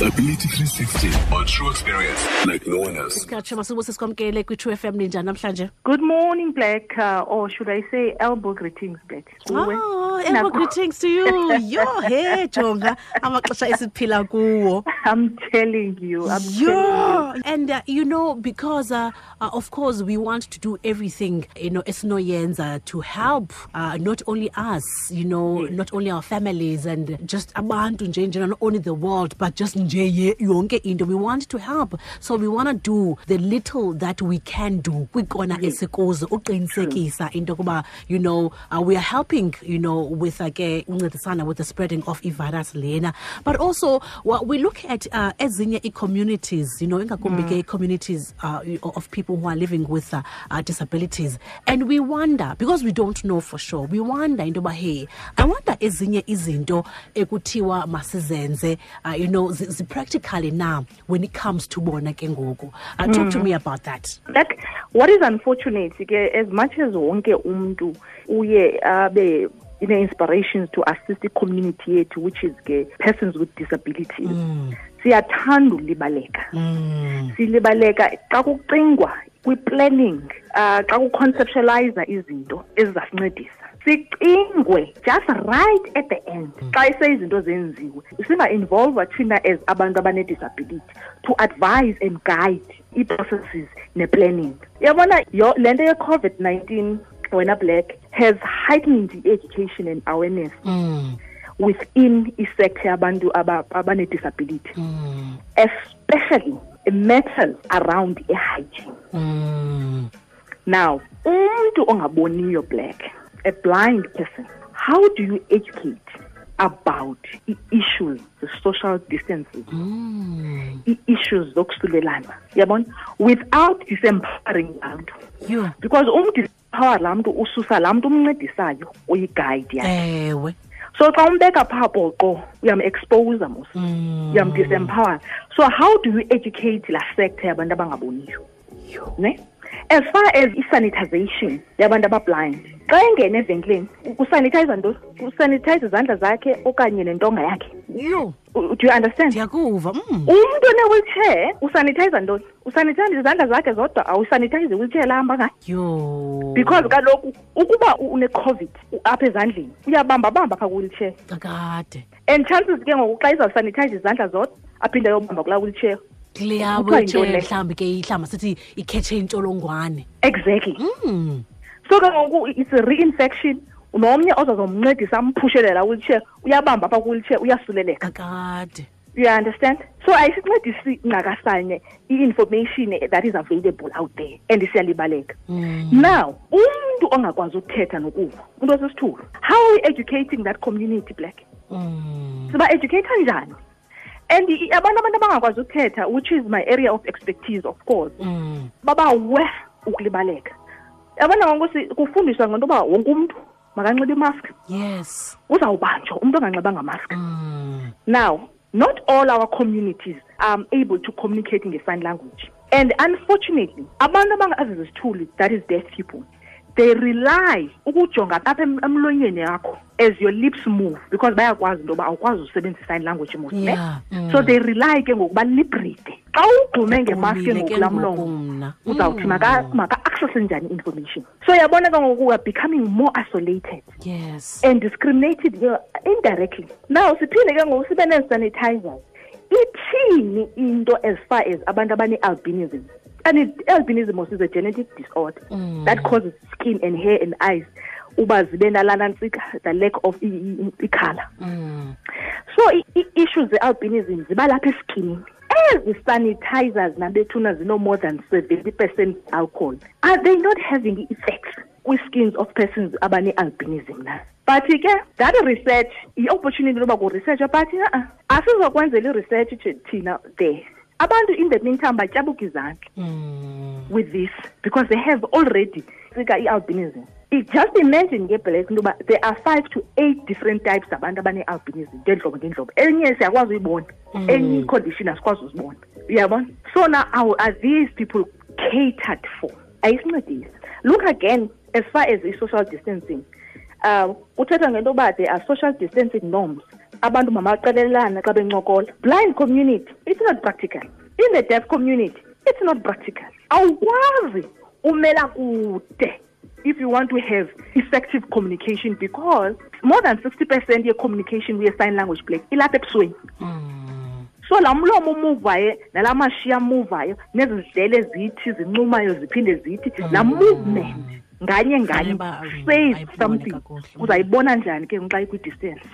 Disability 360 on true experience like no one else. Katsho masibuse sikwamkele kwi-True FM ninjani namhlanje? Good morning, Black, uh, or should I say elbow greetings, Black. Oh, elbow greetings to you. Yo, hey, jonga amaxesha esiphila kuwo. I'm telling you. I'm telling you. And uh, you know because uh, uh, of course we want to do everything you know esinoyenza to help uh, not only us you know not only our families and just abantu nje nje not only the world but just nje ye- yonke into. We want to help. So we want to do the little that we can do. Kwikona esikuzo uqinisekisa into kuba you know uh, we are helping you know with uh, ke uncedisana with the spreading of i-virus lena. But also wa- we look at uh, ezinye i-communities you know ingakumbi ke communities uh, of people who are living with uh, uh, disabilities. And we wonder because we don't know for sure we wonder into yoba hey i wonder ezinye izinto ekuthiwa masizenze uh, you know zi-practically now when it comes to bona ke ngoku. Uh, talk to me about that. That what is unfortunate ke as much as wonke umuntu uye abe ine inspirations to assist the community yethu which is ke persons with disabilities. Siyathanda ulibaleka. Silibaleka xa kucingwa kwi-planning uh, xa kuconceptualize izinto ezizasincedisa sicingwe just right at the end. Hmm. Xa ise izinto zenziwe singa-involva thina as abantu abane-disability to advise and guide ii-processes ne-planning. Yabona le nto ye-covid-19 wena black has heightened i-education and awareness hmm. within i-sector yabantu aba- abane-disability. Hmm. Especially matters around i-hygiene now umuntu ongaboniyo black a blind person. How do you educate about i-issues the-social distances? I-issues zokusulelana. Yabona? Without disempowering abantu yeah. because umdisempower laa mntu ususa laa mntu umncedisayo uyiguide yakhe. Ewe. So xa umbeka phaa poqo uyam-expose mos. Uyamdisempower so how do you educate laa sector yabantu abangaboniyo? Ne? As far as i-sanitization yabantu abablind xa engena evenkileni kusanitize ntoni kusanitize izandla zakhe okanye nentonga yakhe. Yho do you understand? Ndiyakuva mm. umntu onewheelchair usanithayiza ntoni usanitize izandla zakhe zodwa awusanitize i-wheelchair lahamba ngayo. Yo. Because kaloku ukuba unecovid apha ezandleni uyabambabamba phaa kwiwheelchair. Kakade. And chances ke ngoku xa izawusanitize izandla zodwa aphinde ayobamba kulaa wheelchair. Kule yabo Kuthiwa yintoni le? mhlawumbi ke ihlamba sithi ikhetshe intsholongwane exactly. Mm. So ke ngoku it's a reinfection. Nomnye ozazomncedisa amphushele laa wheelchair uyabamba apha kwi-wheelchair uyasuleleka kakade you understand? So ayisincedisi ncakasanye i-information that is available out there and siyalibaleka. Mm. now umntu ongakwazi ukuthetha nokuva umntu osisithulo how are we educating that community black? Mm. siba educator njani and abantu abantu abangakwazi ukuthetha which is my area of expertise of course Mm. babawe ukulibaleka yabona ngoku kufundiswa ngento yoba wonke umntu makanxibe imask. Yes. Uzawubanjwa umntu onganxibanga mm. now not all our communities are able to communicate nge-sign language. And unfortunately abantu abangazizisithuli that is deaf people they rely ukujonga apha emlonyeni yakho as your lips move because bayakwazi into yoba awukwazi usebenzisa i-sign language mos ne? Mm. so they rely ke ngoku balibride xa ugqume ngemask ke ngoku mna. uzawuthi Mm. maka- maka-accesse njani i-information so yabona ke ngoku weare becoming more isolated yes. and discriminated indirectly. Now siphinde ke ngoku sibe nee-sanitizers ithini into as far as abantu abane-albinism and i-albinism also is a genetic disorder Mm. that causes skin and hair and eyes uba zibe nalana ntsika the lack of i- i- mm. so i- ii-issues ze-albinism ziba lapha eskinini ezi sanitizers nabethuna zino more than 70 percent alcohol. Are they not having effects kwi-skins of persons abane-albinism na? But ke that research i-opportunity yoba kuresearchwe but a asizokwenzela i-research thina there abantu in the meantime batyabuka izandla Mm. with this because they have already sika i-albinism. Just imagine ke black into yoba there are five to eight different types zabantu abane-albinism ngeentlobo ngeentlobo. Enye siyakwazi uyibona enye icondition asikwazi uzibona. Uyabona? So now how are these people catered for? Ayisincedisi. Look again as far as i-social distancing um kuthethwa ngento yoba there are social distancing norms abantu mabaqelelana xa bencokola. Blind community it's not practical. In the deaf community it's not practical. Awukwazi umela kude if you want to have effective communication because more than 60 percent ye-communication kwiye-sign language black ilapha ebusweni so laa mlomo umuvayo nalaa mashiya amuvayo nezi zidlele zithi zincumayo ziphinde zithi laa movement nganye nganye ba- says something. uzayibona njani ke xa ikwi-distance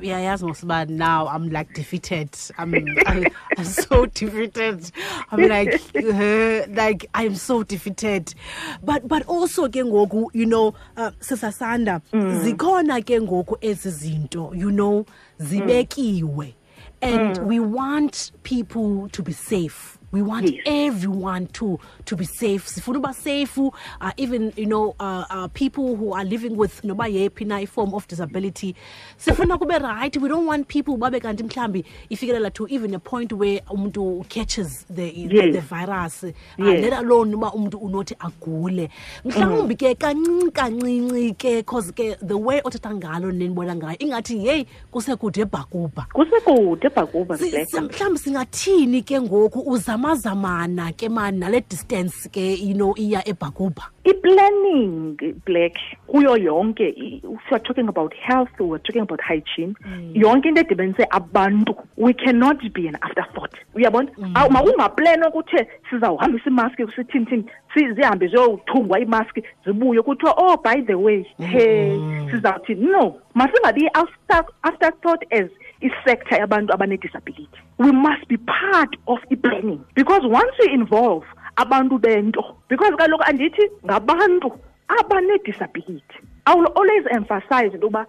uyayazi ngosiba now i'm like defeated. I'm, I'm so defeated. I'm like uh, like i'm so defeated. But but also ke ngoku you know uh, sisasanda zikhona ke ngoku ezi zinto you know zibekiwe. And we want people to be safe we want Yes. everyone to to be safe. Sifuna uba safe uh, even you know uh, uh, people who are living with noba yephi na form of disability. Sifuna kube right. We don't want people babe kanti mhlambi ifikelela to even a point where umuntu catches the, Yes. the virus. Uh, Yes. let alone uba umuntu unothi agule. Mhlawumbi ke kancinci kancinci ke cause ke the way othetha ngalo nenibona ngayo ingathi yeyi kusekude ebhakubha kusekude ebhakuba mhlawumbi singathini ke ngoku uzamazamana ke mani nale distance ke you know iya ebhakubha i-planning black kuyo yonke you're talking about health we're talking about hygiene. Yonke into edibanise abantu we cannot be an afterthought. Uyabona? Awu, makungaplan okuthe sizawuhambisa imaski sithini thini si- zihambe ziyothungwa imaski zibuye kuthiwa oh by the way he sizawuthi no masingabi after afterthought as isector yabantu abanedisability. We must be part of i-planning because once we involve abantu bento because kaloku andithi ngabantu abanedisability i will always emphasize into yokuba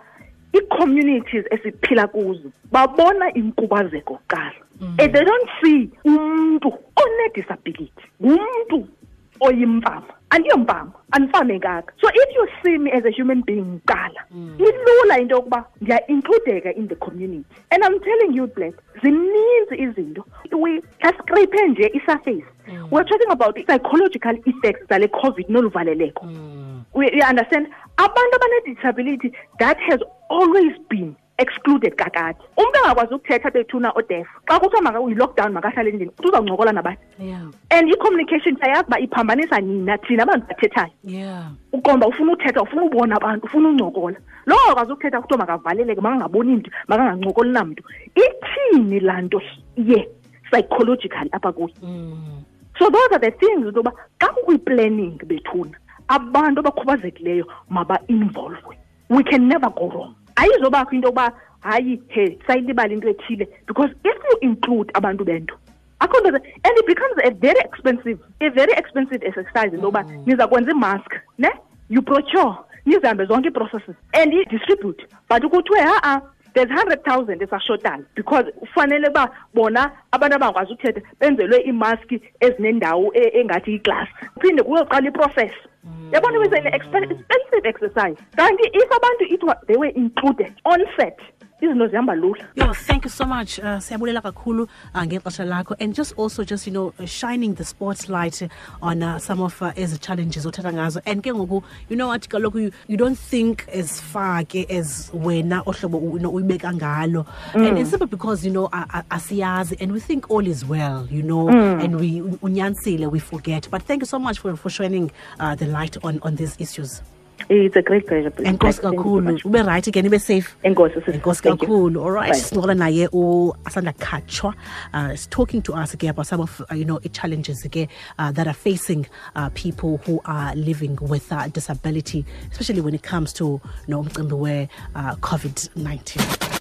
ii-communities esiphila kuzo babona inkubazeko kuqala. Mm. And they don't see umntu onedisability ngumntu oyimfama andiyomfama andifamekanga so if you see me as a human being kuqala mm. ilula into yokuba ndiya-includeka in the community. And i'm telling you black zininzi izinto. We ascrape nje isurface. Mm. We're talking about i-psychological effects zale covid noluvaleleko. Mm. We, you understand? Abantu abanedisability that has always been excluded kakade. Umntu angakwazi ukuthetha bethuna odef xa kuthiwa maka yi-lockdown makahlale endlini uzawuncokola nabani yeah. And i-communication siyayazi uba iphambanisa nina thina abantu bathethayo. Yeah. Uqomba ufuna uthetha ufuna ubona abantu ufuna uncokola lowo akwazi ukuthetha kuthiwa makavaleleke makangaboni mntu makangancokoli namntu ithini laa nto ye psychologically apha kuye? Mm. So those are the things into yoba xa kukwi-planning bethuna abantu abakhubazekileyo maba-involvwe we can never go wrong ayizobakho into yokuba hayi he sayilibala into ethile because if you include abantu bento. Akho nto and it becomes a very expensive a very expensive exercise into yoba mm. niza kwenza imask ne? You procure nizihambe zonke ii-processes and i-distribute. But kuthiwe ha-a there's hundred thousand esashotayo because kufanele uba bona abantu abangakwazi ukuthetha benzelwe iimaski ezinendawo engathi iglasi phinde kuyoqala iprocess. Yabona it's an expen- expensive exercise. Kanti if abantu it they were included on set izinto zihamba lula. Yo, thank you so much. Uh, siyabulela kakhulu uh, ngexesha lakho. And just also just you know uh, shining the spotlight on uh, some of uh, ezi challenges othetha ngazo. And ke ngoku you know what kaloku you, you don't think as far ke as wena ohlobo you know, uyibeka ngalo. And it's simply because you know asiyazi and we think all is well you know and we unyanisile we forget. But thank you so much for, for shining uh, the light on, on these issues it's a great pleasure enkosi Thank you so kakhulu. ube right again ibe safe. Enkosi sis. enkosi kakhulu. All right Bye. sincokola naye uasanda khatshwa uh, is talking to us again about some of uh, you know challenges again uh, that are facing uh, people who are living with uh, disability especially when it comes to you know umcimbi we uh, covid-19